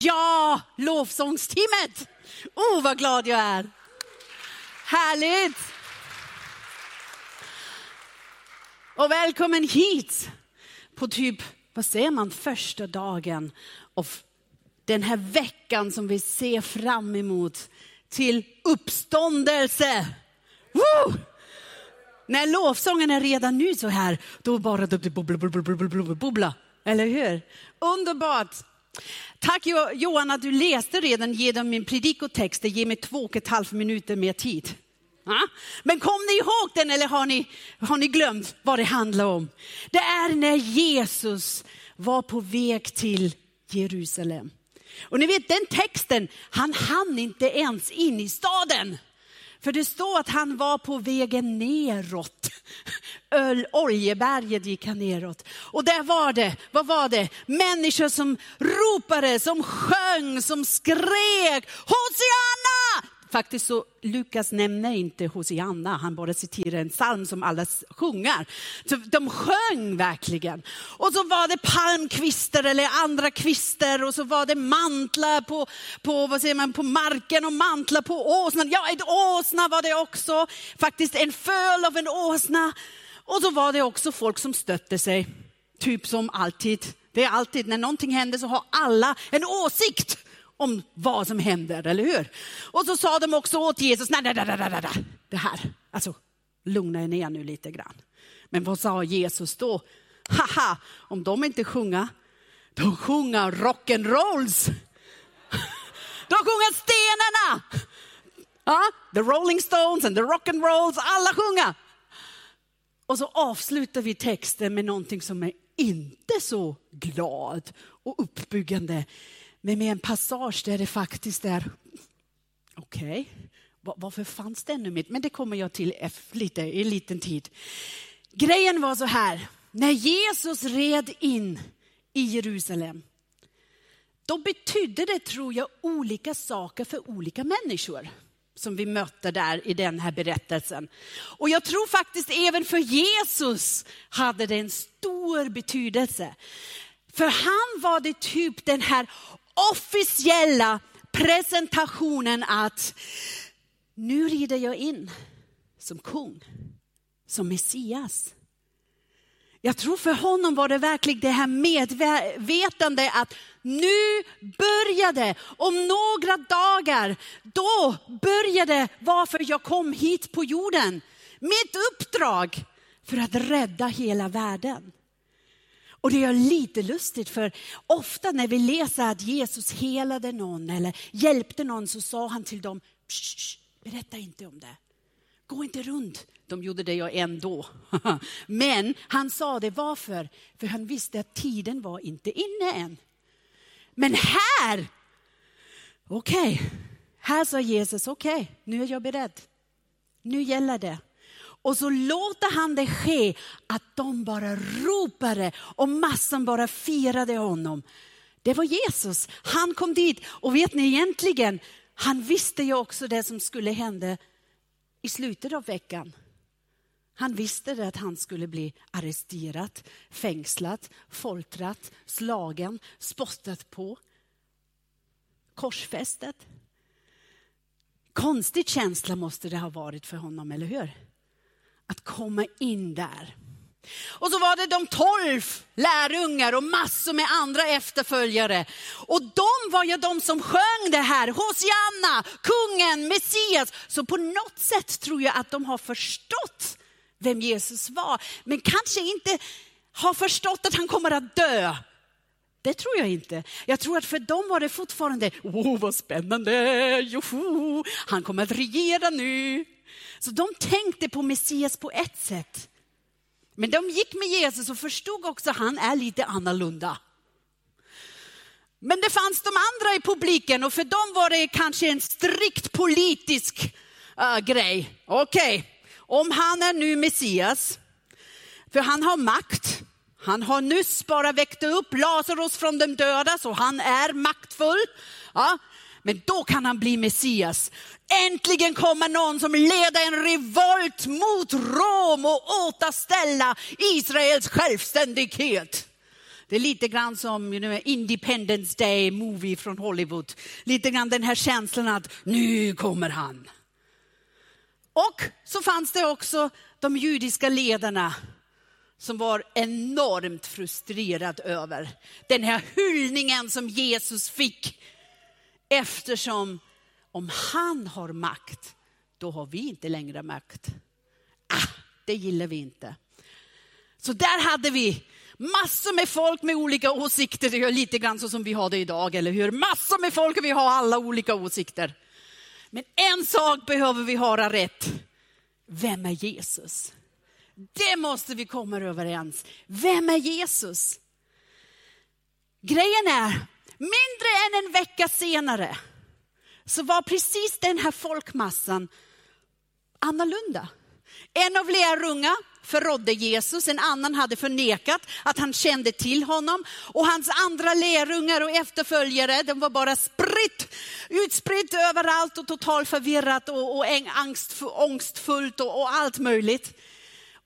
Ja, lovsångsteamet! Oh, vad glad jag är. Härligt! Och välkommen hit på typ, vad säger man, första dagen av den här veckan som vi ser fram emot till uppståndelse. Woo! När lovsången är redan nu så här, då bara bubbla, bubbla, bubbla, bubbla, eller hur? Underbart! Tack Johan att du läste redan genom min predikotext. Det ger mig två och ett halvt minuter mer tid. Men kom ni ihåg den eller har ni, har ni glömt vad det handlar om? Det är när Jesus var på väg till Jerusalem. Och ni vet den texten, han hann inte ens in i staden. För det står att han var på vägen neråt. Öl, oljeberget gick han neråt. Och där var det, vad var det? Människor som ropade, som sjöng, som skrek Hosianna! Faktiskt så Lukas nämner inte Hosianna, han bara citerar en psalm som alla sjunger. Så de sjöng verkligen. Och så var det palmkvistar eller andra kvistar och så var det mantlar på, på, vad säger man, på marken och mantlar på åsnan. Ja, ett åsna var det också, faktiskt en föl av en åsna. Och så var det också folk som stötte sig, typ som alltid. Det är alltid när någonting händer så har alla en åsikt om vad som händer, eller hur? Och så sa de också åt Jesus, nej, nej, nej, nej, nej, det här, alltså lugna er ner nu lite grann. Men vad sa Jesus då? Haha, om de inte sjunga, de sjunger rock'n'rolls. De sjunger stenarna. Ja, the Rolling Stones and the rock'n'rolls, alla sjunga! Och så avslutar vi texten med någonting som är inte så glad och uppbyggande men med en passage där det faktiskt är, okej, okay, varför fanns det ännu mitt? Men det kommer jag till lite, i en liten tid. Grejen var så här, när Jesus red in i Jerusalem, då betydde det, tror jag, olika saker för olika människor som vi mötte där i den här berättelsen. Och jag tror faktiskt även för Jesus hade det en stor betydelse. För han var det typ den här officiella presentationen att nu rider jag in som kung, som Messias. Jag tror för honom var det verkligen det här medvetande att nu började, om några dagar, då började varför jag kom hit på jorden. Mitt uppdrag för att rädda hela världen. Och det är lite lustigt för ofta när vi läser att Jesus helade någon eller hjälpte någon så sa han till dem, berätta inte om det. Gå inte runt. De gjorde det ju ändå. Men han sa det varför? För han visste att tiden var inte inne än. Men här, okej, okay. här sa Jesus, okej, okay, nu är jag beredd. Nu gäller det. Och så låter han det ske att de bara ropade och massan bara firade honom. Det var Jesus. Han kom dit och vet ni egentligen, han visste ju också det som skulle hända i slutet av veckan. Han visste det att han skulle bli arresterad, fängslad, foltrat, slagen, spottat på, korsfästet. Konstig känsla måste det ha varit för honom, eller hur? Att komma in där. Och så var det de tolv lärjungar och massor med andra efterföljare. Och de var ju de som sjöng det här, Hosianna, kungen, Messias. Så på något sätt tror jag att de har förstått vem Jesus var, men kanske inte har förstått att han kommer att dö. Det tror jag inte. Jag tror att för dem var det fortfarande, oh vad spännande, joho, han kommer att regera nu. Så de tänkte på Messias på ett sätt. Men de gick med Jesus och förstod också att han är lite annorlunda. Men det fanns de andra i publiken och för dem var det kanske en strikt politisk uh, grej. Okej, okay. om han är nu Messias, för han har makt. Han har nyss bara väckt upp Lazarus från de döda, så han är maktfull. Ja, men då kan han bli Messias. Äntligen kommer någon som leder en revolt mot Rom och återställa Israels självständighet. Det är lite grann som you know, Independence Day movie från Hollywood. Lite grann den här känslan att nu kommer han. Och så fanns det också de judiska ledarna som var enormt frustrerad över den här hyllningen som Jesus fick. Eftersom om han har makt, då har vi inte längre makt. Ah, det gillar vi inte. Så där hade vi massor med folk med olika åsikter. Det är lite grann så som vi har det idag, eller hur? Massor med folk och vi har alla olika åsikter. Men en sak behöver vi höra rätt. Vem är Jesus? Det måste vi komma överens. Vem är Jesus? Grejen är, mindre än en vecka senare så var precis den här folkmassan annorlunda. En av lärjungarna förrådde Jesus, en annan hade förnekat att han kände till honom och hans andra lärjungar och efterföljare, de var bara spritt, utspritt överallt och totalt förvirrat och, och angst, ångstfullt och, och allt möjligt.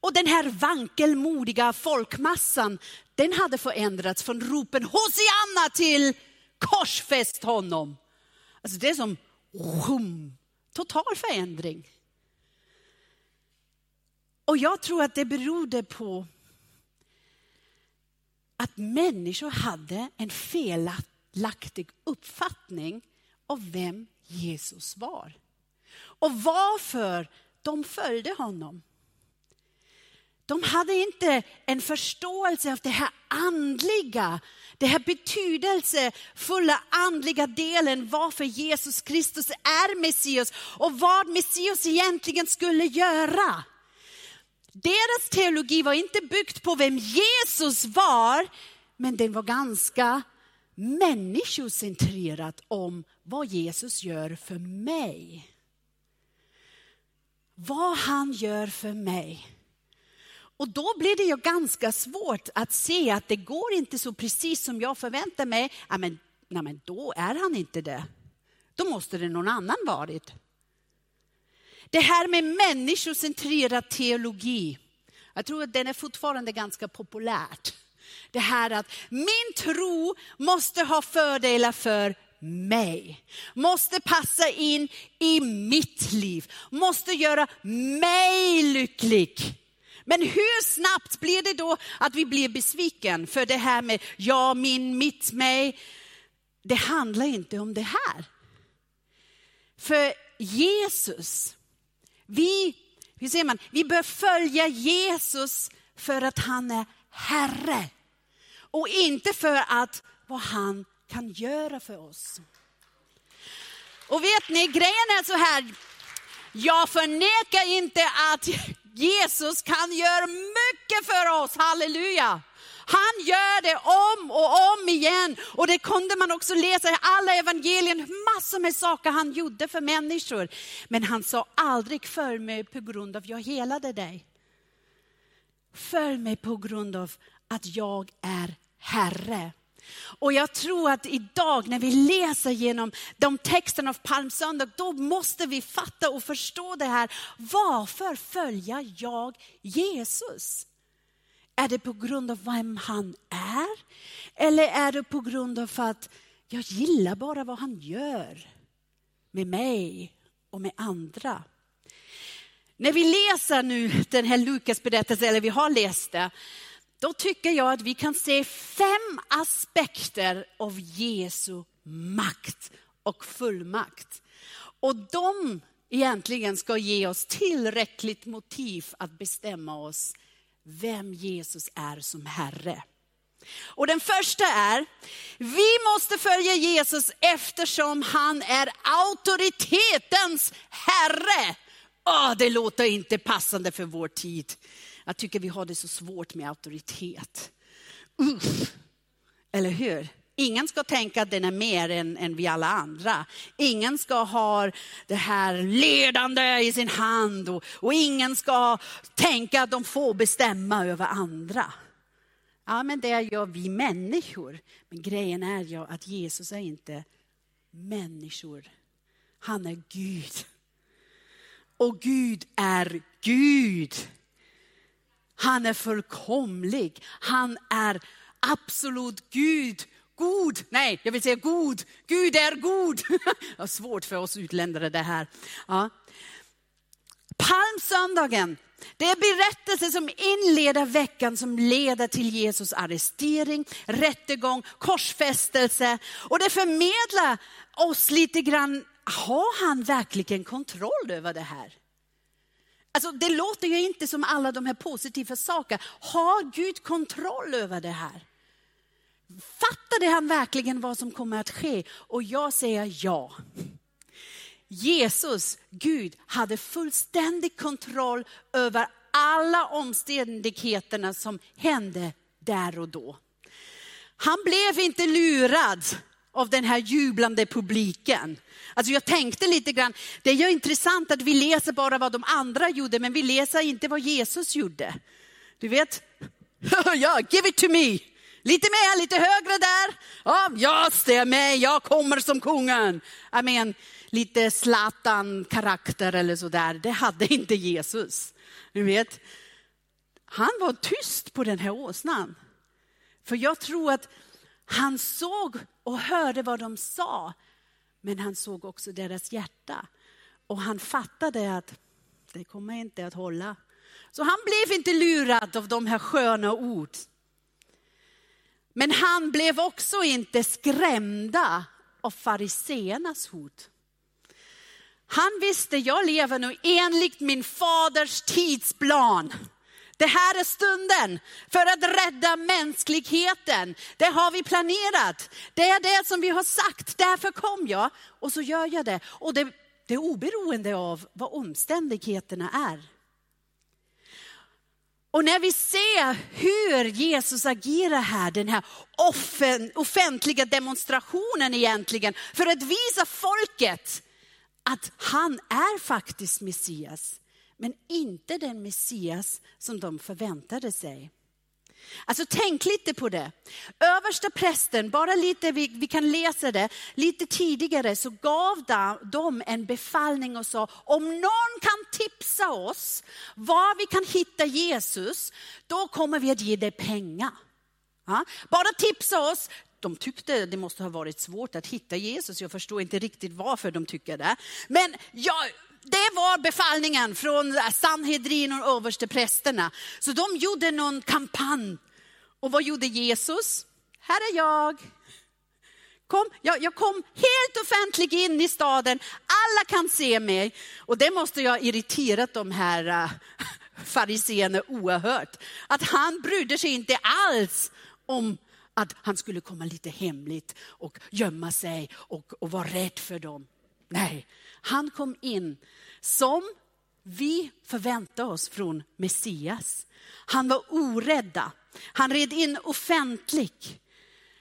Och den här vankelmodiga folkmassan, den hade förändrats från ropen Hosianna till korsfäst honom. Alltså det är som boom, total förändring. Och jag tror att det berodde på att människor hade en felaktig uppfattning av vem Jesus var. Och varför de följde honom. De hade inte en förståelse av det här andliga, det här betydelsefulla andliga delen varför Jesus Kristus är Messias och vad Messias egentligen skulle göra. Deras teologi var inte byggt på vem Jesus var, men den var ganska människocentrerad om vad Jesus gör för mig. Vad han gör för mig. Och då blir det ju ganska svårt att se att det går inte så precis som jag förväntar mig. Ja, men, nej, men då är han inte det. Då måste det någon annan varit. Det här med människocentrerad teologi, jag tror att den är fortfarande ganska populärt. Det här att min tro måste ha fördelar för mig. Måste passa in i mitt liv. Måste göra mig lycklig. Men hur snabbt blir det då att vi blir besviken för det här med jag, min, mitt, mig. Det handlar inte om det här. För Jesus, vi, hur säger man, vi bör följa Jesus för att han är Herre. Och inte för att vad han kan göra för oss. Och vet ni, grejen är så här, jag förnekar inte att Jesus kan göra mycket för oss, halleluja. Han gör det om och om igen. Och det kunde man också läsa i alla evangelien, massor med saker han gjorde för människor. Men han sa aldrig följ mig på grund av jag helade dig. Följ mig på grund av att jag är Herre. Och jag tror att idag när vi läser genom de texterna av palmsöndag, då måste vi fatta och förstå det här. Varför följer jag Jesus? Är det på grund av vem han är? Eller är det på grund av att jag gillar bara vad han gör med mig och med andra? När vi läser nu den här Lukas berättelse, eller vi har läst det, då tycker jag att vi kan se fem aspekter av Jesu makt och fullmakt. Och de egentligen ska ge oss tillräckligt motiv att bestämma oss vem Jesus är som Herre. Och den första är, vi måste följa Jesus eftersom han är auktoritetens Herre. Åh, det låter inte passande för vår tid. Jag tycker vi har det så svårt med auktoritet. Uff. Eller hur? Ingen ska tänka att den är mer än, än vi alla andra. Ingen ska ha det här ledande i sin hand och, och ingen ska tänka att de får bestämma över andra. Ja, men det gör vi människor. Men grejen är ju att Jesus är inte människor. Han är Gud. Och Gud är Gud. Han är fullkomlig. Han är absolut Gud god. Nej, jag vill säga god. Gud är god. Det är svårt för oss utländare det här. Ja. Palmsöndagen, det är berättelser som inleder veckan som leder till Jesus arrestering, rättegång, korsfästelse. Och det förmedlar oss lite grann, har han verkligen kontroll över det här? Alltså, det låter ju inte som alla de här positiva sakerna. Har Gud kontroll över det här? Fattade han verkligen vad som kommer att ske? Och jag säger ja. Jesus, Gud, hade fullständig kontroll över alla omständigheterna som hände där och då. Han blev inte lurad av den här jublande publiken. Alltså jag tänkte lite grann, det är ju intressant att vi läser bara vad de andra gjorde, men vi läser inte vad Jesus gjorde. Du vet, ja, give it to me. Lite mer, lite högre där. Ja, just det, mig, jag kommer som kungen. I mean, lite Zlatan-karaktär eller sådär. Det hade inte Jesus. Du vet, han var tyst på den här åsnan. För jag tror att han såg och hörde vad de sa, men han såg också deras hjärta. Och han fattade att det kommer inte att hålla. Så han blev inte lurad av de här sköna ord. Men han blev också inte skrämda av fariseernas hot. Han visste, jag lever nu enligt min faders tidsplan. Det här är stunden för att rädda mänskligheten. Det har vi planerat. Det är det som vi har sagt. Därför kom jag och så gör jag det. Och det, det är oberoende av vad omständigheterna är. Och när vi ser hur Jesus agerar här, den här offentliga demonstrationen egentligen, för att visa folket att han är faktiskt Messias, men inte den Messias som de förväntade sig. Alltså tänk lite på det. Översta prästen, bara lite, vi, vi kan läsa det, lite tidigare så gav de en befallning och sa, om någon kan tipsa oss var vi kan hitta Jesus, då kommer vi att ge dig pengar. Ja? Bara tipsa oss, de tyckte det måste ha varit svårt att hitta Jesus. Jag förstår inte riktigt varför de tycker det. Men jag, det var befallningen från Sanhedrin och översteprästerna. Så de gjorde någon kampanj. Och vad gjorde Jesus? Här är jag. Kom, jag, jag kom helt offentligt in i staden. Alla kan se mig. Och det måste jag ha irriterat de här äh, uh, fariséerna oerhört. Att han brydde sig inte alls om att han skulle komma lite hemligt och gömma sig och, och vara rädd för dem. Nej, han kom in som vi förväntar oss från Messias. Han var orädda. Han red in offentligt.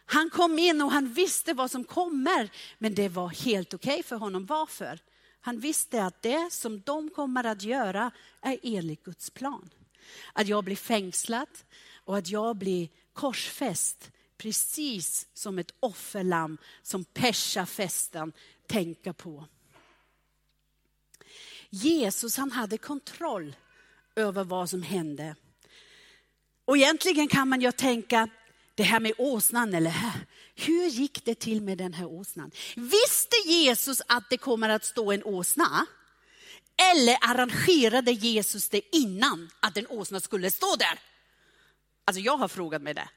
Han kom in och han visste vad som kommer, men det var helt okej okay för honom. Varför? Han visste att det som de kommer att göra är enligt Guds plan. Att jag blir fängslad och att jag blir korsfäst precis som ett offerlamm som Pesha-festen tänka på. Jesus han hade kontroll över vad som hände. Och egentligen kan man ju tänka, det här med åsnan, eller hur gick det till med den här åsnan? Visste Jesus att det kommer att stå en åsna? Eller arrangerade Jesus det innan att en åsna skulle stå där? Alltså jag har frågat mig det.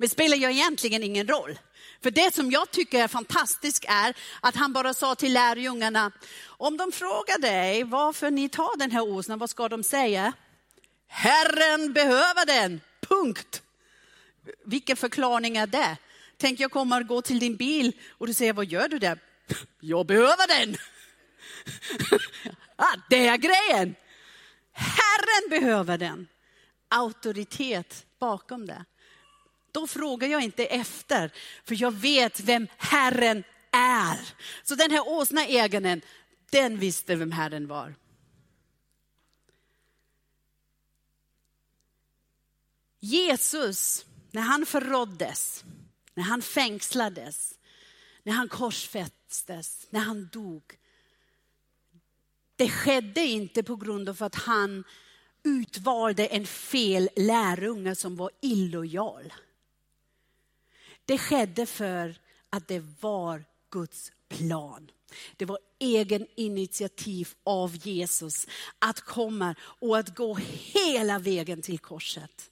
Men det spelar ju egentligen ingen roll. För det som jag tycker är fantastiskt är att han bara sa till lärjungarna, om de frågar dig varför ni tar den här åsnan, vad ska de säga? Herren behöver den, punkt. Vilken förklaring är det? Tänk jag kommer gå till din bil och du säger, vad gör du där? Jag behöver den. ah, det är grejen. Herren behöver den. Auktoritet bakom det. Då frågar jag inte efter, för jag vet vem Herren är. Så den här åsnaägaren, den visste vem Herren var. Jesus, när han förråddes, när han fängslades, när han korsfästes, när han dog. Det skedde inte på grund av att han utvalde en fel lärjunge som var illojal. Det skedde för att det var Guds plan. Det var egen initiativ av Jesus att komma och att gå hela vägen till korset.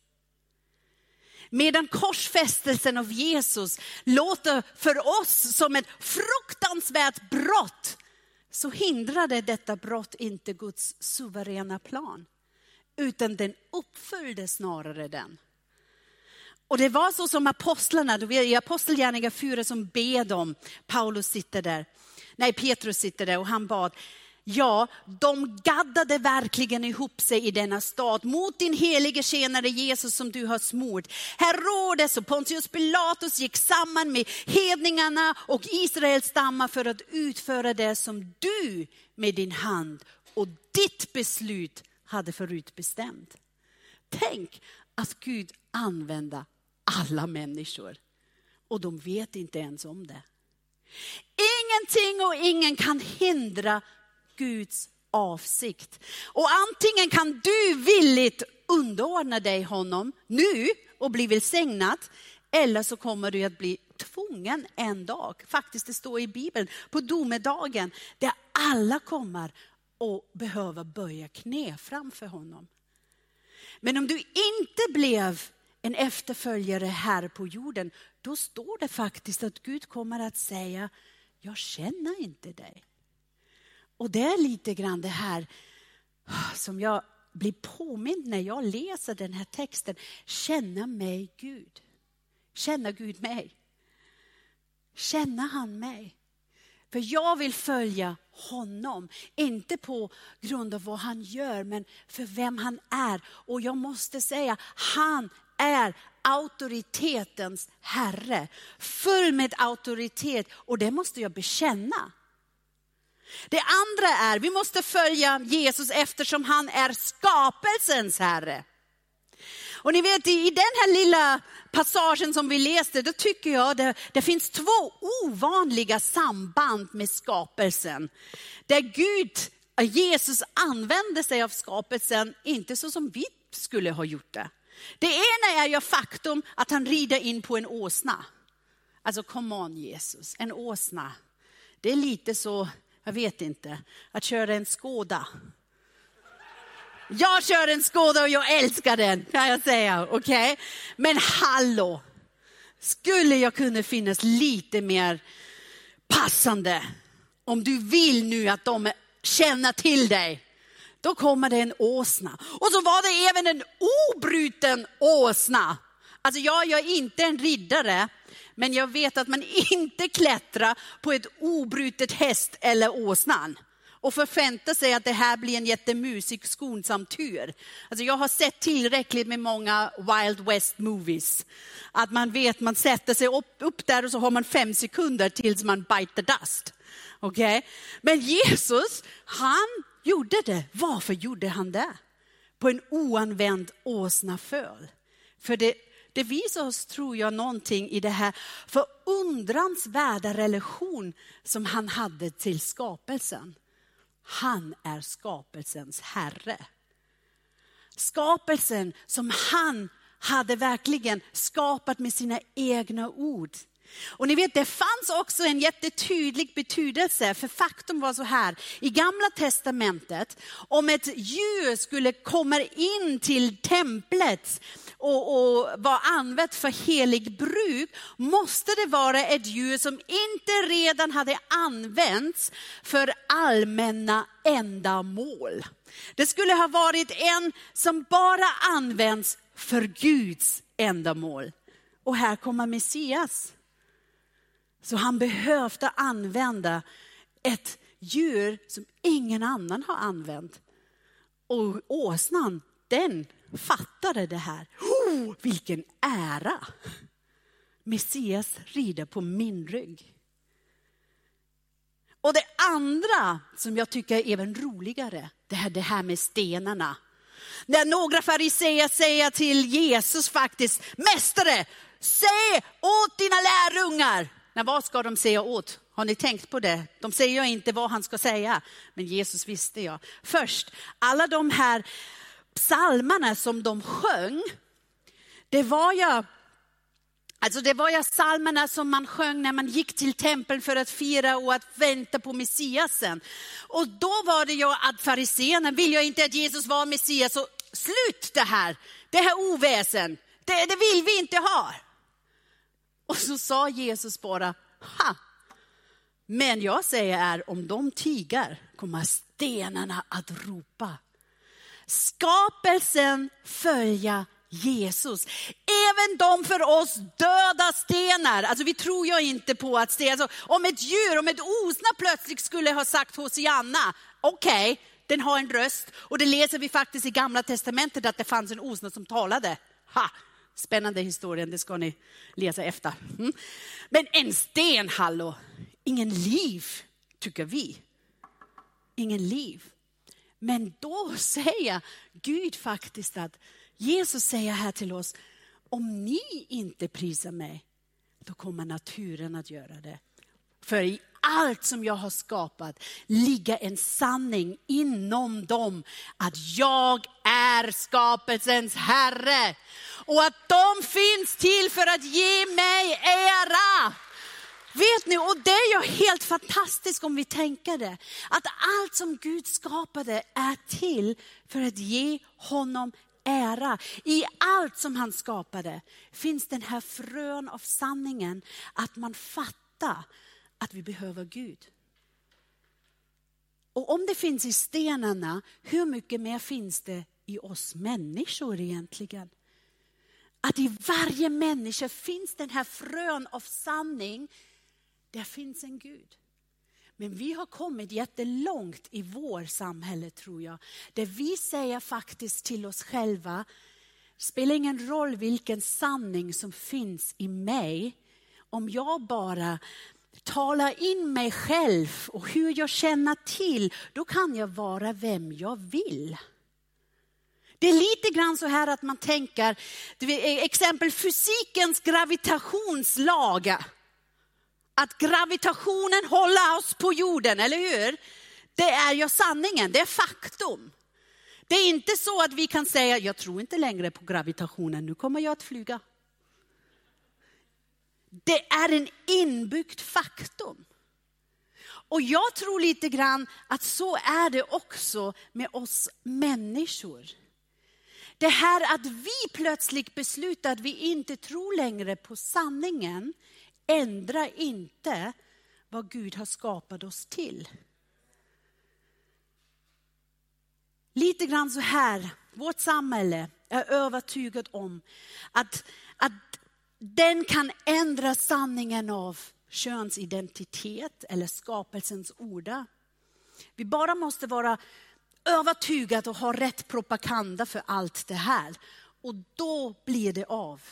Medan korsfästelsen av Jesus låter för oss som ett fruktansvärt brott, så hindrade detta brott inte Guds suveräna plan, utan den uppfyllde snarare den. Och det var så som apostlarna, i Apostlagärningarna 4 som bed om, Paulus sitter där, nej Petrus sitter där och han bad, Ja, de gaddade verkligen ihop sig i denna stad mot din helige tjänare Jesus som du har smort. Herodes och Pontius Pilatus gick samman med hedningarna och Israels stammar för att utföra det som du med din hand och ditt beslut hade förutbestämt. Tänk att Gud använda alla människor och de vet inte ens om det. Ingenting och ingen kan hindra Guds avsikt. Och antingen kan du villigt underordna dig honom nu och bli välsignad, eller så kommer du att bli tvungen en dag, faktiskt det står i Bibeln, på domedagen, där alla kommer och behöver böja knä framför honom. Men om du inte blev en efterföljare här på jorden, då står det faktiskt att Gud kommer att säga, jag känner inte dig. Och det är lite grann det här ah, som jag blir påmind när jag läser den här texten. Känna mig Gud. Känna Gud mig. Känna han mig. För jag vill följa honom, inte på grund av vad han gör, men för vem han är. Och jag måste säga, han är auktoritetens herre. Full med auktoritet och det måste jag bekänna. Det andra är, vi måste följa Jesus eftersom han är skapelsens herre. Och ni vet i den här lilla passagen som vi läste, då tycker jag det, det finns två ovanliga samband med skapelsen. Där Gud, eh, Jesus använder sig av skapelsen, inte så som vi skulle ha gjort det. Det ena är ju faktum att han rider in på en åsna. Alltså come on Jesus, en åsna. Det är lite så jag vet inte, att köra en skåda. Jag kör en skåda och jag älskar den kan jag säga. Okay? Men hallå, skulle jag kunna finnas lite mer passande om du vill nu att de känner till dig. Då kommer det en åsna. Och så var det även en obruten åsna. Alltså jag är inte en riddare, men jag vet att man inte klättrar på ett obrutet häst eller åsnan och förväntar sig att det här blir en jättemusik skonsam tur. Alltså jag har sett tillräckligt med många Wild West movies. Att man vet, man sätter sig upp, upp där och så har man fem sekunder tills man biter dust. Okay? Men Jesus, han gjorde det. Varför gjorde han det? På en oanvänd åsnaföl. För det det visar oss, tror jag, någonting i det här förundransvärda relation som han hade till skapelsen. Han är skapelsens herre. Skapelsen som han hade verkligen skapat med sina egna ord. Och ni vet, det fanns också en jättetydlig betydelse, för faktum var så här, i gamla testamentet, om ett djur skulle komma in till templet och, och vara använt för helig bruk, måste det vara ett djur som inte redan hade använts för allmänna ändamål. Det skulle ha varit en som bara används för Guds ändamål. Och här kommer Messias. Så han behövde använda ett djur som ingen annan har använt. Och åsnan, den fattade det här. Oh, vilken ära! Messias rider på min rygg. Och det andra som jag tycker är även roligare, det här, det här med stenarna. När några fariseer säger till Jesus faktiskt, Mästare, säg åt dina lärjungar men vad ska de säga åt? Har ni tänkt på det? De säger ju inte vad han ska säga, men Jesus visste jag. Först, alla de här psalmerna som de sjöng, det var ju Alltså det var ju psalmerna som man sjöng när man gick till tempeln för att fira och att vänta på Messiasen. Och då var det ju att fariséerna vill ju inte att Jesus var Messias, så slut det här, det här oväsen, det, det vill vi inte ha. Och så sa Jesus bara, ha. Men jag säger är, om de tigar kommer stenarna att ropa. Skapelsen följa Jesus. Även de för oss döda stenar, alltså vi tror ju inte på att stenar, alltså, om ett djur, om ett osna plötsligt skulle ha sagt Hosianna, okej, okay, den har en röst och det läser vi faktiskt i gamla testamentet att det fanns en osna som talade. Ha, spännande historia, det ska ni läsa efter. Mm. Men en sten, hallå, ingen liv, tycker vi. Ingen liv. Men då säger Gud faktiskt att Jesus säger här till oss, om ni inte prisar mig, då kommer naturen att göra det. För i allt som jag har skapat ligger en sanning inom dem att jag är skapelsens Herre. Och att de finns till för att ge mig ära. Vet ni, och det är ju helt fantastiskt om vi tänker det. Att allt som Gud skapade är till för att ge honom ära. I allt som han skapade finns den här frön av sanningen att man fattar att vi behöver Gud. Och om det finns i stenarna, hur mycket mer finns det i oss människor egentligen? Att i varje människa finns den här frön av sanning. Där finns en Gud. Men vi har kommit jättelångt i vår samhälle tror jag. Där vi säger faktiskt till oss själva, spelar ingen roll vilken sanning som finns i mig. Om jag bara talar in mig själv och hur jag känner till, då kan jag vara vem jag vill. Det är lite grann så här att man tänker, e- exempel fysikens gravitationslag att gravitationen håller oss på jorden, eller hur? Det är ju sanningen, det är faktum. Det är inte så att vi kan säga, jag tror inte längre på gravitationen, nu kommer jag att flyga. Det är en inbyggd faktum. Och jag tror lite grann att så är det också med oss människor. Det här att vi plötsligt beslutar att vi inte tror längre på sanningen ändrar inte vad Gud har skapat oss till. Lite grann så här, vårt samhälle är övertygat om att, att den kan ändra sanningen av könsidentitet eller skapelsens orda. Vi bara måste vara övertygade och ha rätt propaganda för allt det här. Och då blir det av.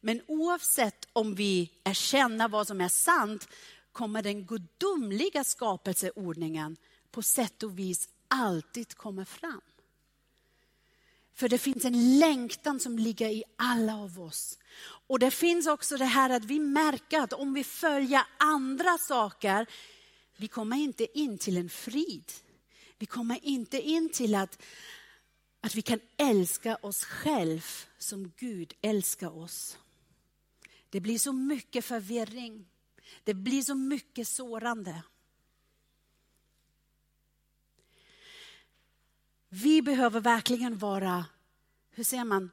Men oavsett om vi erkänner vad som är sant kommer den gudomliga skapelseordningen på sätt och vis alltid komma fram. För det finns en längtan som ligger i alla av oss. Och det finns också det här att vi märker att om vi följer andra saker, vi kommer inte in till en frid. Vi kommer inte in till att, att vi kan älska oss själv som Gud älskar oss. Det blir så mycket förvirring. Det blir så mycket sårande. Vi behöver verkligen vara, hur säger man,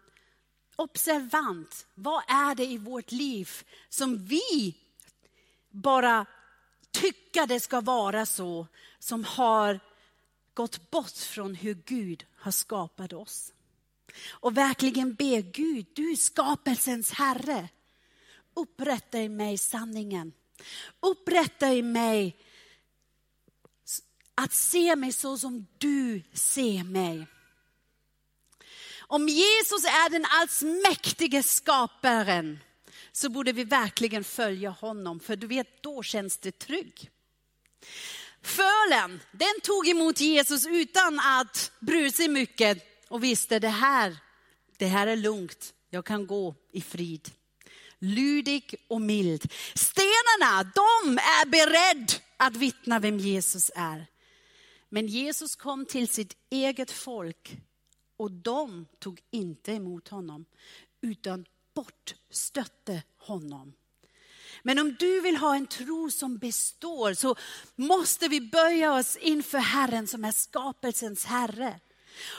observant. Vad är det i vårt liv som vi bara tycker det ska vara så, som har gått bort från hur Gud har skapat oss. Och verkligen be Gud, du är skapelsens Herre upprätta i mig sanningen. Upprätta i mig att se mig så som du ser mig. Om Jesus är den allsmäktige skaparen så borde vi verkligen följa honom, för du vet, då känns det trygg. Fölen, den tog emot Jesus utan att bry sig mycket och visste det här, det här är lugnt, jag kan gå i frid lydig och mild. Stenarna, de är beredda att vittna vem Jesus är. Men Jesus kom till sitt eget folk och de tog inte emot honom, utan bortstötte honom. Men om du vill ha en tro som består så måste vi böja oss inför Herren som är skapelsens Herre.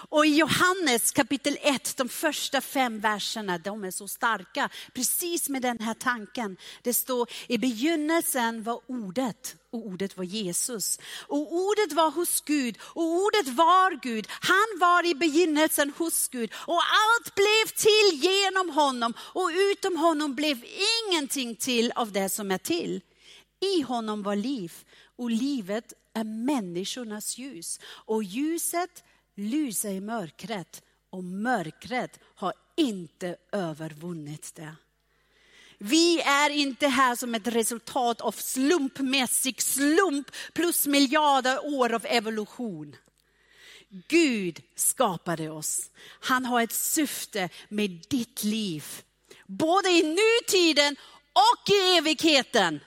Och i Johannes kapitel 1, de första fem verserna, de är så starka, precis med den här tanken. Det står, i begynnelsen var ordet och ordet var Jesus. Och ordet var hos Gud och ordet var Gud. Han var i begynnelsen hos Gud och allt blev till genom honom och utom honom blev ingenting till av det som är till. I honom var liv och livet är människornas ljus och ljuset lyser i mörkret och mörkret har inte övervunnit det. Vi är inte här som ett resultat av slumpmässig slump plus miljarder år av evolution. Gud skapade oss. Han har ett syfte med ditt liv. Både i nutiden och i evigheten.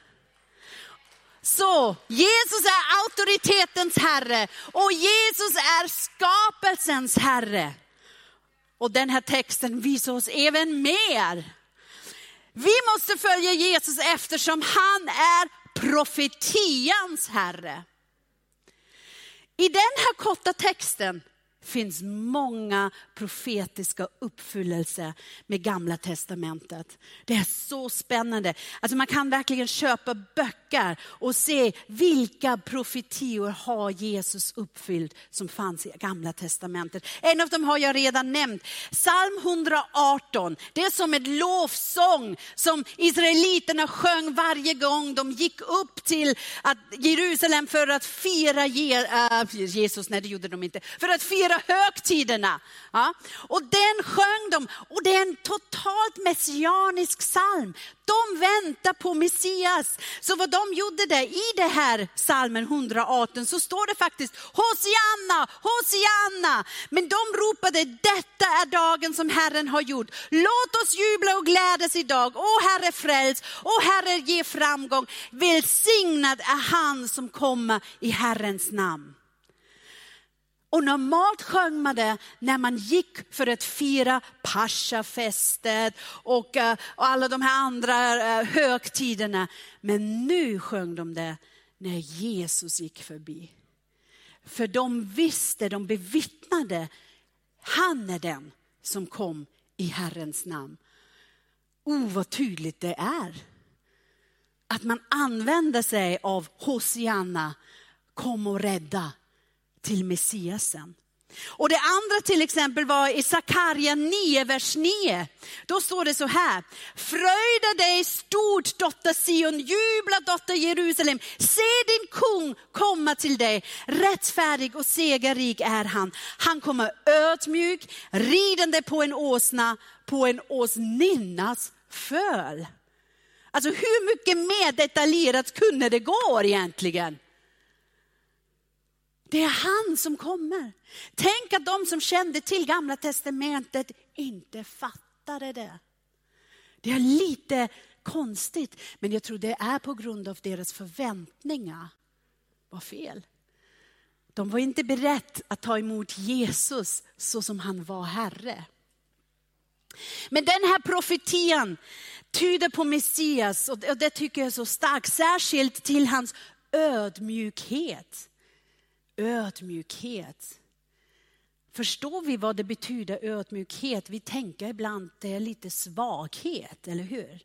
Så Jesus är auktoritetens Herre och Jesus är skapelsens Herre. Och den här texten visar oss även mer. Vi måste följa Jesus eftersom han är profetians Herre. I den här korta texten finns många profetiska uppfyllelser med gamla testamentet. Det är så spännande. Alltså man kan verkligen köpa böcker och se vilka profetior har Jesus uppfyllt som fanns i gamla testamentet. En av dem har jag redan nämnt. Psalm 118, det är som ett lovsång som israeliterna sjöng varje gång de gick upp till Jerusalem för att fira äh, Jesus, nej det gjorde de inte, för att fira högtiderna. Och den sjöng de och det är en totalt messianisk psalm. De väntar på Messias. Så vad de gjorde där i det här psalmen 118 så står det faktiskt Hosianna, Hosianna. Men de ropade detta är dagen som Herren har gjort. Låt oss jubla och glädjas idag. O Herre fräls, o Herre ge framgång. Välsignad är han som kommer i Herrens namn. Och normalt sjöng man det när man gick för att fira Paschafestet och, eh, och alla de här andra eh, högtiderna. Men nu sjöng de det när Jesus gick förbi. För de visste, de bevittnade, han är den som kom i Herrens namn. Oh, vad tydligt det är. Att man använder sig av Hosianna, kom och rädda till Messiasen. Och det andra till exempel var i Sakarja 9, vers 9. Då står det så här. Fröjda dig stort dotter Sion, jubla dotter Jerusalem. Se din kung komma till dig. Rättfärdig och segerrik är han. Han kommer ödmjuk, ridande på en åsna, på en åsninnas föl. Alltså hur mycket mer detaljerat kunde det gå egentligen? Det är han som kommer. Tänk att de som kände till gamla testamentet inte fattade det. Det är lite konstigt, men jag tror det är på grund av deras förväntningar var fel. De var inte beredda att ta emot Jesus så som han var Herre. Men den här profetian tyder på Messias och det tycker jag är så starkt, särskilt till hans ödmjukhet ödmjukhet. Förstår vi vad det betyder ödmjukhet? Vi tänker ibland att det är lite svaghet, eller hur?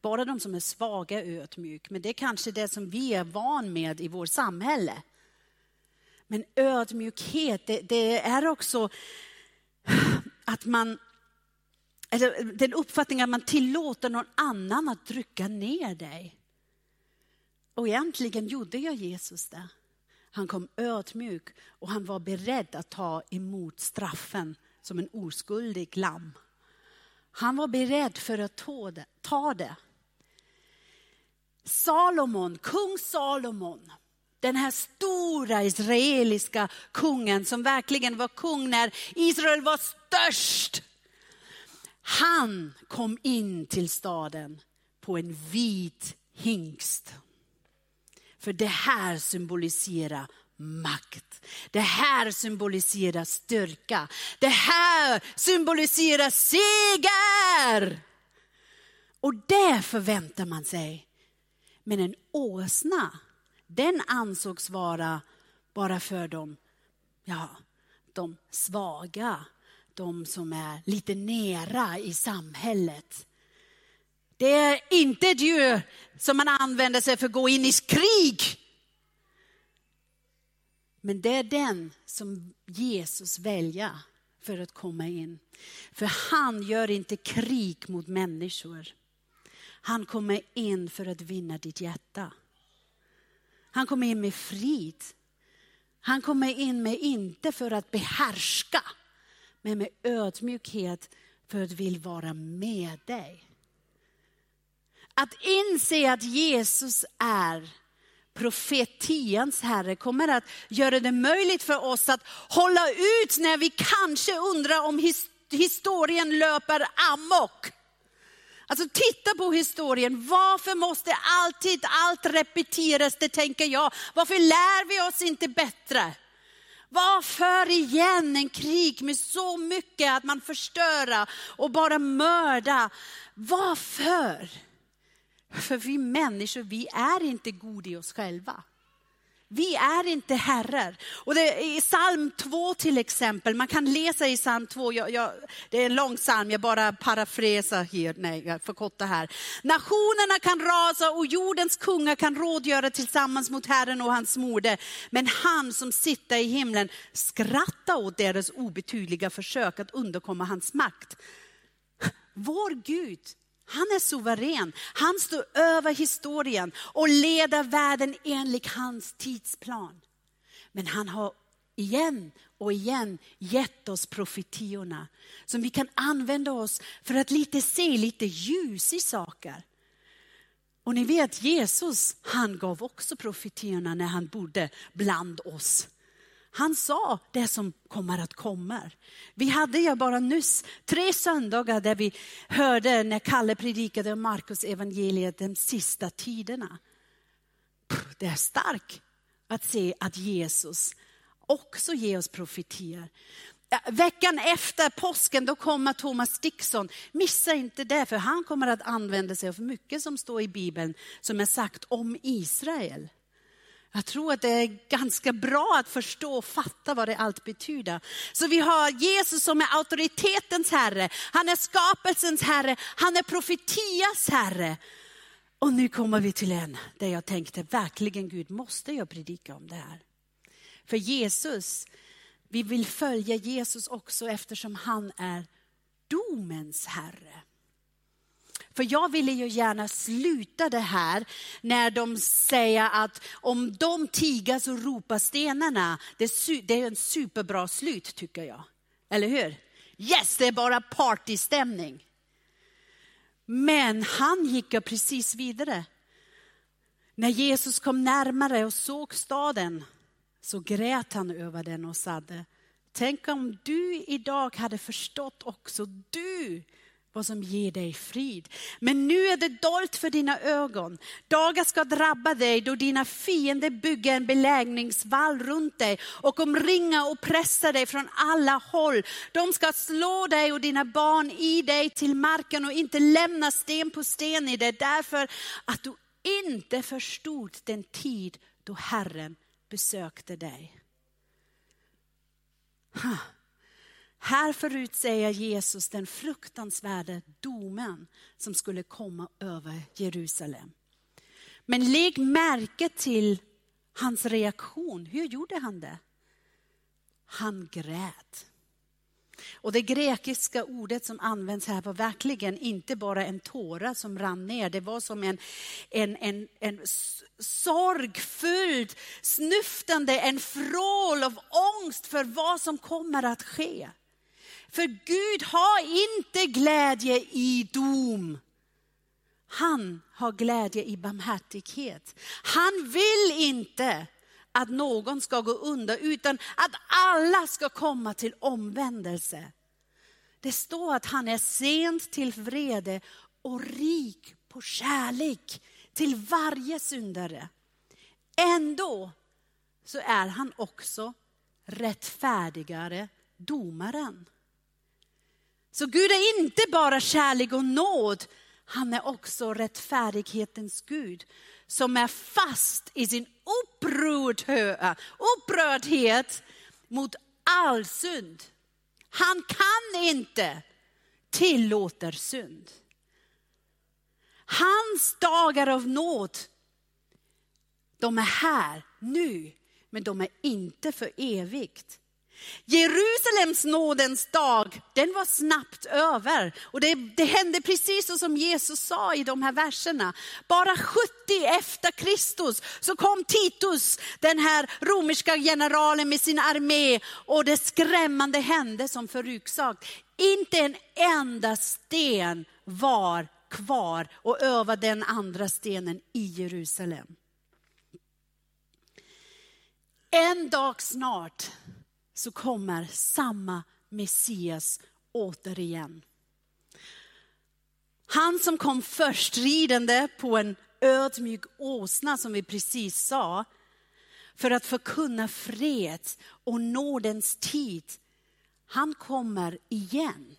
Bara de som är svaga är ödmjuk, men det är kanske det som vi är van med i vårt samhälle. Men ödmjukhet, det, det är också att man, eller den uppfattningen att man tillåter någon annan att trycka ner dig. Och egentligen gjorde jag Jesus det. Han kom ödmjuk och han var beredd att ta emot straffen som en oskuldig lamm. Han var beredd för att ta det. Salomon, kung Salomon, den här stora israeliska kungen som verkligen var kung när Israel var störst. Han kom in till staden på en vit hingst. För det här symboliserar makt. Det här symboliserar styrka. Det här symboliserar seger. Och det förväntar man sig. Men en åsna, den ansågs vara bara för dem, ja, de svaga, de som är lite nera i samhället. Det är inte ett djur som man använder sig för att gå in i krig. Men det är den som Jesus väljer för att komma in. För han gör inte krig mot människor. Han kommer in för att vinna ditt hjärta. Han kommer in med frid. Han kommer in med inte för att behärska, men med ödmjukhet för att vill vara med dig. Att inse att Jesus är profetians Herre kommer att göra det möjligt för oss att hålla ut när vi kanske undrar om historien löper amok. Alltså titta på historien. Varför måste alltid allt repeteras? Det tänker jag. Varför lär vi oss inte bättre? Varför igen en krig med så mycket att man förstör och bara mörda? Varför? För vi människor, vi är inte goda i oss själva. Vi är inte herrar. Och det, I psalm 2 till exempel, man kan läsa i psalm 2, jag, jag, det är en lång psalm, jag bara parafrasar här, nej jag förkortar här. Nationerna kan rasa och jordens kungar kan rådgöra tillsammans mot Herren och hans moder. Men han som sitter i himlen skrattar åt deras obetydliga försök att underkomma hans makt. Vår Gud han är suverän. Han står över historien och leder världen enligt hans tidsplan. Men han har igen och igen gett oss profetiorna som vi kan använda oss för att lite se lite ljus i saker. Och ni vet Jesus, han gav också profetiorna när han bodde bland oss. Han sa det som kommer att komma. Vi hade ju bara nyss tre söndagar där vi hörde när Kalle predikade om Markus evangeliet de sista tiderna. Det är starkt att se att Jesus också ger oss profetier. Veckan efter påsken då kommer Thomas Dixon. Missa inte det, för han kommer att använda sig av mycket som står i Bibeln som är sagt om Israel. Jag tror att det är ganska bra att förstå och fatta vad det allt betyder. Så vi har Jesus som är auktoritetens herre, han är skapelsens herre, han är profetias herre. Och nu kommer vi till en där jag tänkte, verkligen Gud, måste jag predika om det här? För Jesus, vi vill följa Jesus också eftersom han är domens herre. För jag ville ju gärna sluta det här när de säger att om de tigar så ropar stenarna. Det är en superbra slut tycker jag. Eller hur? Yes, det är bara partystämning. Men han gick ju precis vidare. När Jesus kom närmare och såg staden så grät han över den och sade, tänk om du idag hade förstått också du vad som ger dig frid. Men nu är det dolt för dina ögon. Dagar ska drabba dig då dina fiender bygger en belägningsvall runt dig och omringar och pressar dig från alla håll. De ska slå dig och dina barn i dig till marken och inte lämna sten på sten i dig därför att du inte förstod den tid då Herren besökte dig. Huh. Här förutsäger Jesus den fruktansvärda domen som skulle komma över Jerusalem. Men lägg märke till hans reaktion. Hur gjorde han det? Han grät. Och det grekiska ordet som används här var verkligen inte bara en tåra som rann ner. Det var som en, en, en, en sorgfylld, snuftande, en vrål av ångest för vad som kommer att ske. För Gud har inte glädje i dom. Han har glädje i barmhärtighet. Han vill inte att någon ska gå under utan att alla ska komma till omvändelse. Det står att han är sent till vrede och rik på kärlek till varje syndare. Ändå så är han också rättfärdigare domaren. Så Gud är inte bara kärlek och nåd, han är också rättfärdighetens Gud som är fast i sin upprördhet mot all synd. Han kan inte tillåta synd. Hans dagar av nåd, de är här nu, men de är inte för evigt. Jerusalems nådens dag, den var snabbt över. Och det, det hände precis så som Jesus sa i de här verserna. Bara 70 efter Kristus så kom Titus, den här romerska generalen med sin armé och det skrämmande hände som förutsagt. Inte en enda sten var kvar och över den andra stenen i Jerusalem. En dag snart så kommer samma Messias återigen. Han som kom först ridande på en ödmjuk åsna som vi precis sa, för att förkunna fred och nådens tid. Han kommer igen.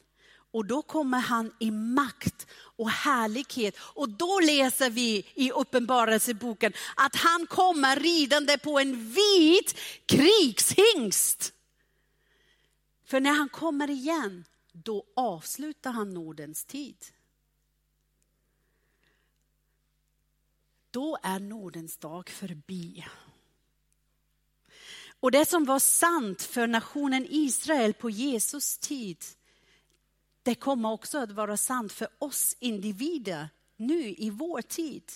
Och då kommer han i makt och härlighet. Och då läser vi i Uppenbarelseboken att han kommer ridande på en vit krigshingst. För när han kommer igen, då avslutar han nådens tid. Då är nådens dag förbi. Och det som var sant för nationen Israel på Jesus tid, det kommer också att vara sant för oss individer nu i vår tid.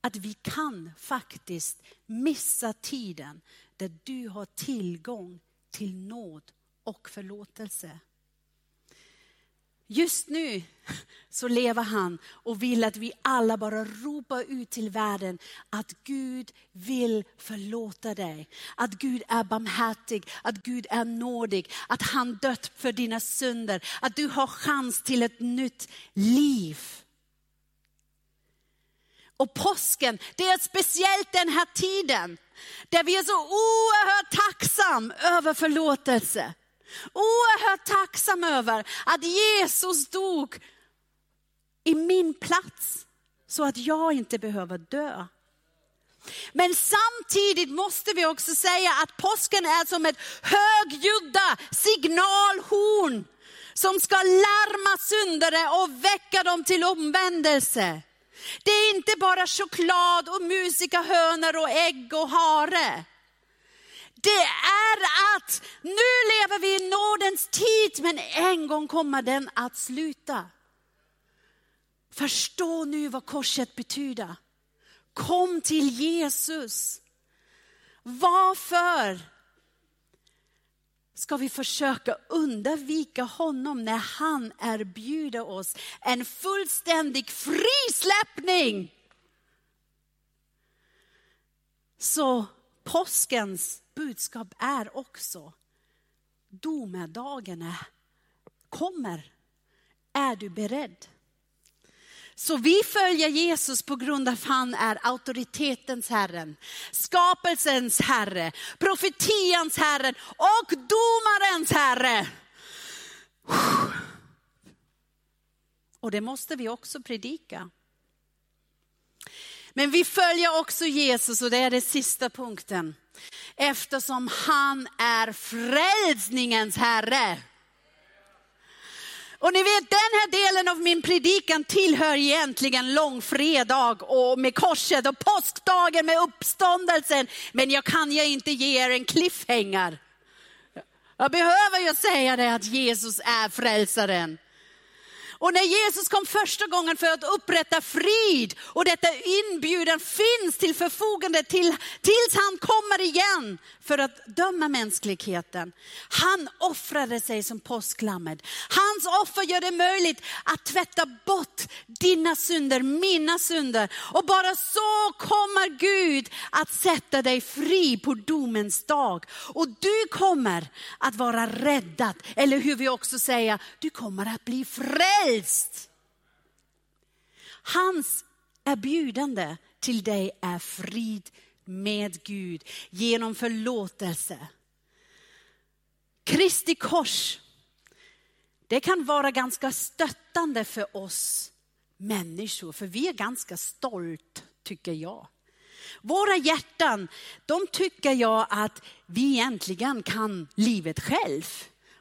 Att vi kan faktiskt missa tiden där du har tillgång till nåd och förlåtelse. Just nu så lever han och vill att vi alla bara ropar ut till världen att Gud vill förlåta dig. Att Gud är barmhärtig, att Gud är nådig, att han dött för dina synder, att du har chans till ett nytt liv. Och påsken, det är speciellt den här tiden där vi är så oerhört tacksam över förlåtelse. Oerhört tacksam över att Jesus dog i min plats så att jag inte behöver dö. Men samtidigt måste vi också säga att påsken är som ett högljudda signalhorn som ska larma syndare och väcka dem till omvändelse. Det är inte bara choklad och musika hönor och ägg och hare. Det är att nu lever vi i nådens tid, men en gång kommer den att sluta. Förstå nu vad korset betyder. Kom till Jesus. Varför ska vi försöka undvika honom när han erbjuder oss en fullständig frisläppning? Så påskens budskap är också, domedagen kommer. Är du beredd? Så vi följer Jesus på grund av att han är auktoritetens Herren, skapelsens Herre, profetians Herre och domarens Herre. Och det måste vi också predika. Men vi följer också Jesus och det är den sista punkten. Eftersom han är frälsningens Herre. Och ni vet den här delen av min predikan tillhör egentligen långfredag och med korset och påskdagen med uppståndelsen. Men jag kan ju inte ge er en cliffhanger. Jag behöver ju säga det att Jesus är frälsaren. Och när Jesus kom första gången för att upprätta frid och detta inbjudan finns till förfogande till, tills han kommer igen för att döma mänskligheten. Han offrade sig som påsklammet. Hans offer gör det möjligt att tvätta bort dina synder, mina synder. Och bara så kommer Gud att sätta dig fri på domens dag. Och du kommer att vara räddad, eller hur vi också säger, du kommer att bli frälst. Hans erbjudande till dig är frid med Gud genom förlåtelse. Kristi kors, det kan vara ganska stöttande för oss människor, för vi är ganska stolt, tycker jag. Våra hjärtan, de tycker jag att vi egentligen kan livet själv.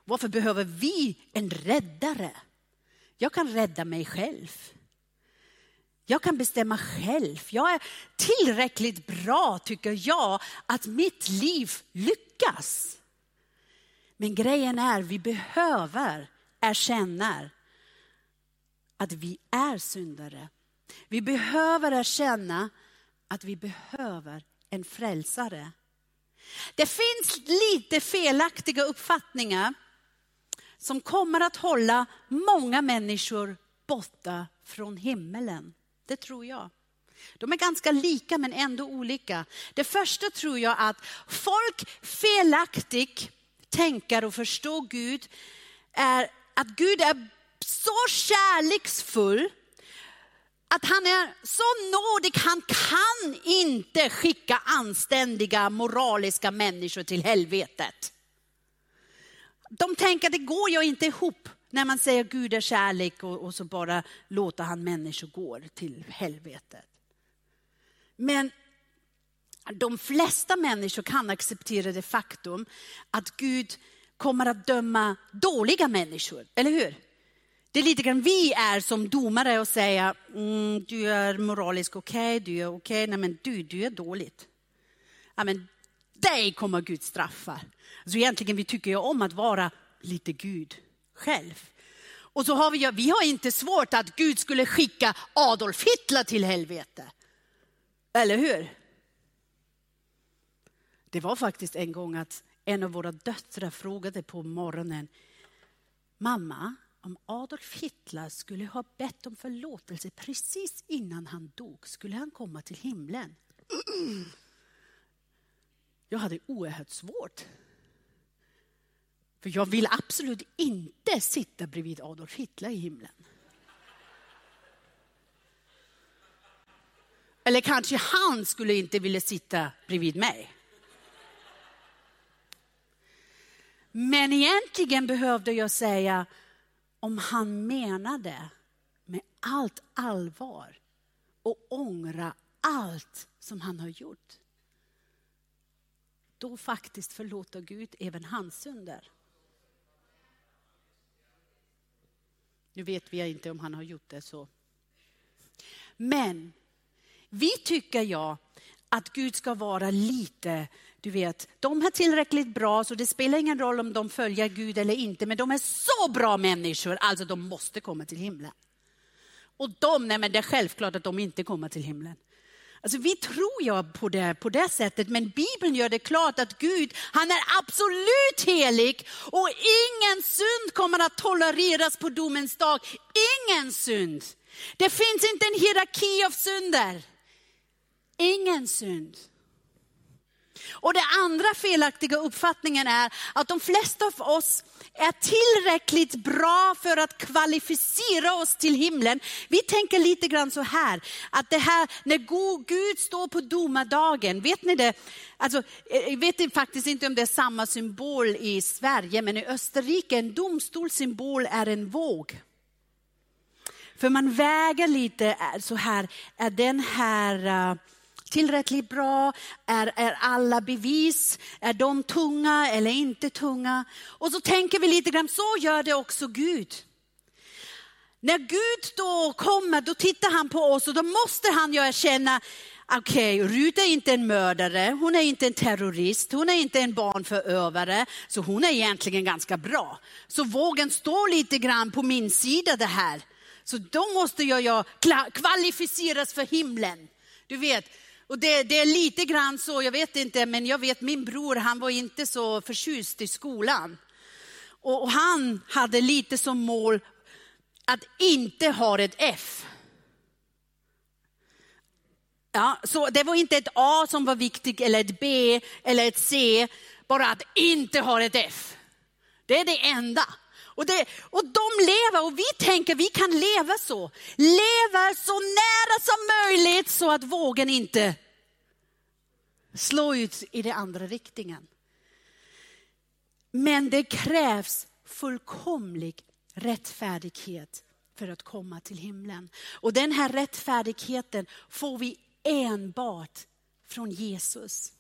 Varför behöver vi en räddare? Jag kan rädda mig själv. Jag kan bestämma själv. Jag är tillräckligt bra, tycker jag, att mitt liv lyckas. Men grejen är, vi behöver erkänna att vi är syndare. Vi behöver erkänna att vi behöver en frälsare. Det finns lite felaktiga uppfattningar som kommer att hålla många människor borta från himmelen. Det tror jag. De är ganska lika men ändå olika. Det första tror jag att folk felaktigt tänker och förstår Gud är att Gud är så kärleksfull att han är så nådig, han kan inte skicka anständiga moraliska människor till helvetet. De tänker att det går ju inte ihop när man säger Gud är kärlek och, och så bara låter han människor gå till helvetet. Men de flesta människor kan acceptera det faktum att Gud kommer att döma dåliga människor, eller hur? Det är lite grann vi är som domare och säger, mm, du är moraliskt okej, okay, du är okej, okay. nej men du, du är dåligt. Ja, men dig kommer Gud straffa. Alltså egentligen vi tycker ju om att vara lite Gud själv. Och så har vi, vi har inte svårt att Gud skulle skicka Adolf Hitler till helvete. Eller hur? Det var faktiskt en gång att en av våra döttrar frågade på morgonen, mamma, om Adolf Hitler skulle ha bett om förlåtelse precis innan han dog, skulle han komma till himlen? Jag hade oerhört svårt. För jag vill absolut inte sitta bredvid Adolf Hitler i himlen. Eller kanske han skulle inte vilja sitta bredvid mig. Men egentligen behövde jag säga, om han menade med allt allvar och ångra allt som han har gjort. Då faktiskt förlåter Gud även hans synder. Nu vet vi inte om han har gjort det så. Men vi tycker jag att Gud ska vara lite, du vet, de är tillräckligt bra så det spelar ingen roll om de följer Gud eller inte, men de är så bra människor, alltså de måste komma till himlen. Och de, nej men det är självklart att de inte kommer till himlen. Alltså vi tror ju på det, på det sättet, men Bibeln gör det klart att Gud, han är absolut helig och ingen synd kommer att tolereras på domens dag. Ingen synd. Det finns inte en hierarki av synder. Ingen synd. Och den andra felaktiga uppfattningen är att de flesta av oss är tillräckligt bra för att kvalificera oss till himlen. Vi tänker lite grann så här, att det här när Gud står på domardagen, vet ni det? Alltså, jag vet faktiskt inte om det är samma symbol i Sverige, men i Österrike, en domstolssymbol är en våg. För man väger lite eh, så här, är den här eh, tillräckligt bra? Är, är alla bevis, är de tunga eller inte tunga? Och så tänker vi lite grann, så gör det också Gud. När Gud då kommer, då tittar han på oss och då måste han ju erkänna, okej, okay, Rut är inte en mördare, hon är inte en terrorist, hon är inte en barnförövare, så hon är egentligen ganska bra. Så vågen står lite grann på min sida det här. Så då måste jag, jag kvalificeras för himlen. Du vet, och det, det, är lite grann så, jag vet inte, men jag vet min bror, han var inte så förtjust i skolan. Och, och han hade lite som mål att inte ha ett F. Ja, så det var inte ett A som var viktigt, eller ett B, eller ett C, bara att inte ha ett F. Det är det enda. Och, det, och de lever och vi tänker vi kan leva så. Leva så nära som möjligt så att vågen inte slår ut i den andra riktningen. Men det krävs fullkomlig rättfärdighet för att komma till himlen. Och den här rättfärdigheten får vi enbart från Jesus.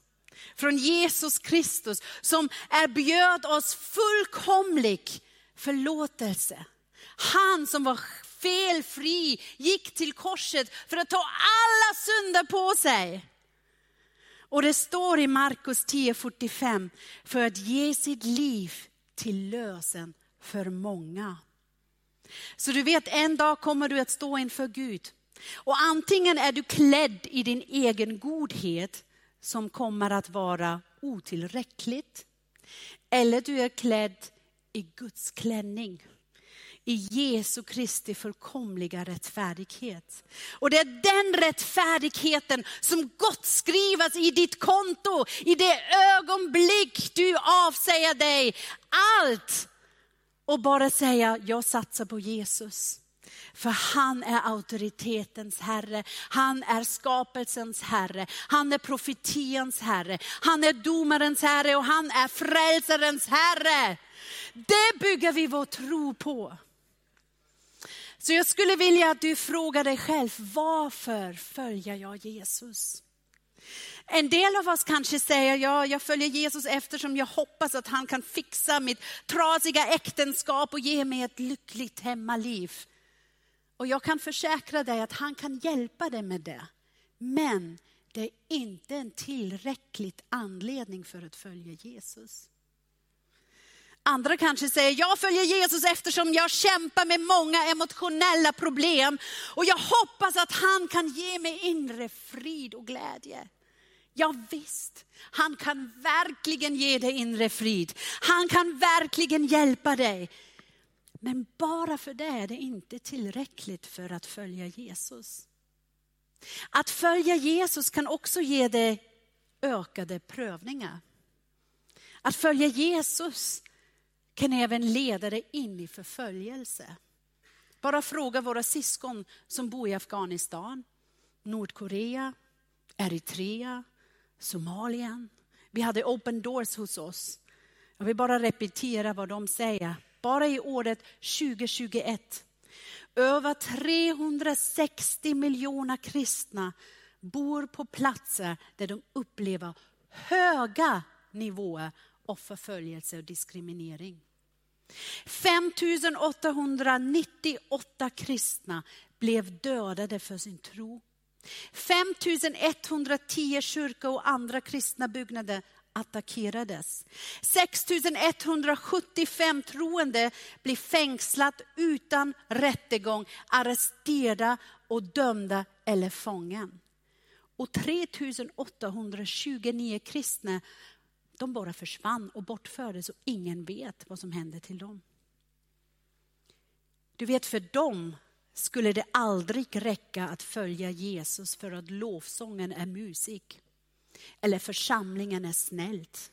Från Jesus Kristus som erbjöd oss fullkomlig förlåtelse. Han som var felfri gick till korset för att ta alla synder på sig. Och det står i Markus 10.45, för att ge sitt liv till lösen för många. Så du vet, en dag kommer du att stå inför Gud. Och antingen är du klädd i din egen godhet som kommer att vara otillräckligt. Eller du är klädd i Guds klänning i Jesu Kristi fullkomliga rättfärdighet. Och det är den rättfärdigheten som gott skrivas i ditt konto i det ögonblick du avsäger dig allt och bara säga, jag satsar på Jesus. För han är auktoritetens herre, han är skapelsens herre, han är profetians herre, han är domarens herre och han är frälsarens herre. Det bygger vi vår tro på. Så jag skulle vilja att du frågar dig själv, varför följer jag Jesus? En del av oss kanske säger, ja, jag följer Jesus eftersom jag hoppas att han kan fixa mitt trasiga äktenskap och ge mig ett lyckligt hemmaliv. Och jag kan försäkra dig att han kan hjälpa dig med det. Men det är inte en tillräcklig anledning för att följa Jesus. Andra kanske säger, jag följer Jesus eftersom jag kämpar med många emotionella problem. Och jag hoppas att han kan ge mig inre frid och glädje. Ja, visst, han kan verkligen ge dig inre frid. Han kan verkligen hjälpa dig. Men bara för det är det inte tillräckligt för att följa Jesus. Att följa Jesus kan också ge dig ökade prövningar. Att följa Jesus kan även leda dig in i förföljelse. Bara fråga våra syskon som bor i Afghanistan, Nordkorea, Eritrea, Somalien. Vi hade open doors hos oss. Jag vill bara repetera vad de säger. Bara i året 2021, över 360 miljoner kristna bor på platser där de upplever höga nivåer av förföljelse och diskriminering. 5898 kristna blev dödade för sin tro. 5110 kyrkor och andra kristna byggnader attackerades. 6175 troende blev fängslat utan rättegång, arresterade och dömda eller fången. Och 3829 kristna de bara försvann och bortfördes och ingen vet vad som hände till dem. Du vet, för dem skulle det aldrig räcka att följa Jesus för att lovsången är musik. Eller församlingen är snällt.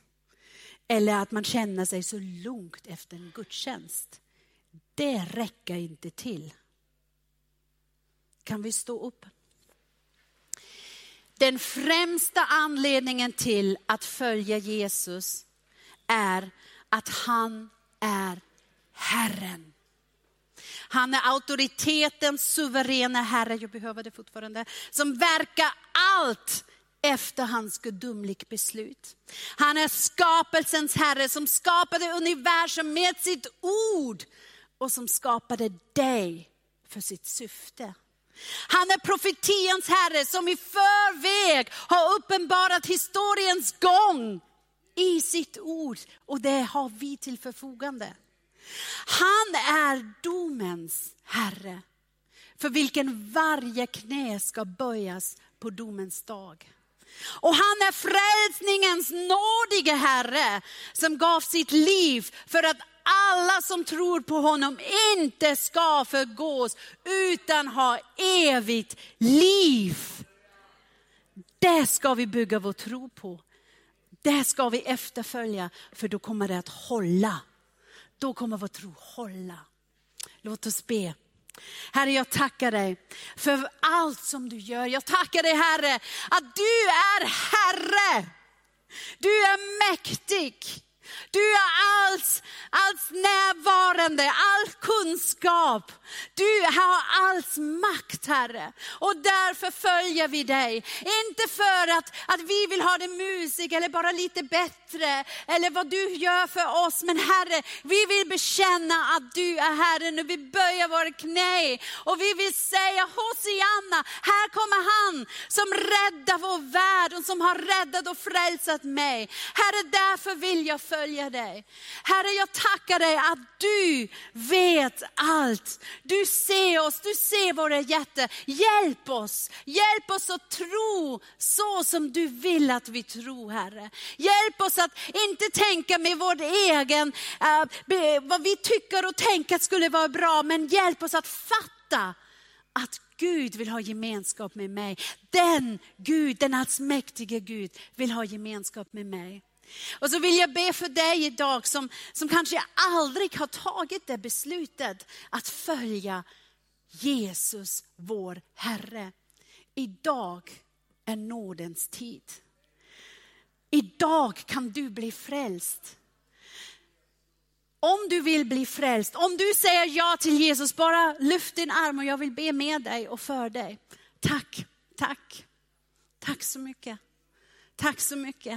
Eller att man känner sig så lugnt efter en gudstjänst. Det räcker inte till. Kan vi stå upp? Den främsta anledningen till att följa Jesus är att han är Herren. Han är auktoritetens suveräna Herre, jag behöver det fortfarande, som verkar allt efter hans gudomligt beslut. Han är skapelsens Herre som skapade universum med sitt ord och som skapade dig för sitt syfte. Han är profetians Herre som i förväg har uppenbarat historiens gång i sitt ord. Och det har vi till förfogande. Han är domens Herre för vilken varje knä ska böjas på domens dag. Och han är frälsningens nådige Herre som gav sitt liv för att alla som tror på honom inte ska förgås utan ha evigt liv. Det ska vi bygga vår tro på. Det ska vi efterfölja för då kommer det att hålla. Då kommer vår tro hålla. Låt oss be. Herre, jag tackar dig för allt som du gör. Jag tackar dig Herre att du är Herre. Du är mäktig. Du är allt, allt närvarande, all kunskap. Du har all makt Herre. Och därför följer vi dig. Inte för att, att vi vill ha det musik eller bara lite bättre eller vad du gör för oss. Men Herre, vi vill bekänna att du är Herren och vi böjer våra knä och vi vill säga Hosianna, här kommer han som räddar vår värld och som har räddat och frälsat mig. Herre, därför vill jag följa dig. Herre, jag tackar dig att du vet allt. Du ser oss, du ser våra hjärtan. Hjälp oss, hjälp oss att tro så som du vill att vi tror, Herre. Hjälp oss att inte tänka med vår egen, uh, vad vi tycker och tänker skulle vara bra, men hjälp oss att fatta att Gud vill ha gemenskap med mig. Den Gud, den allsmäktige Gud vill ha gemenskap med mig. Och så vill jag be för dig idag som, som kanske aldrig har tagit det beslutet att följa Jesus, vår Herre. Idag är nådens tid. Idag kan du bli frälst. Om du vill bli frälst, om du säger ja till Jesus, bara lyft din arm och jag vill be med dig och för dig. Tack, tack, tack så mycket. Tack så mycket.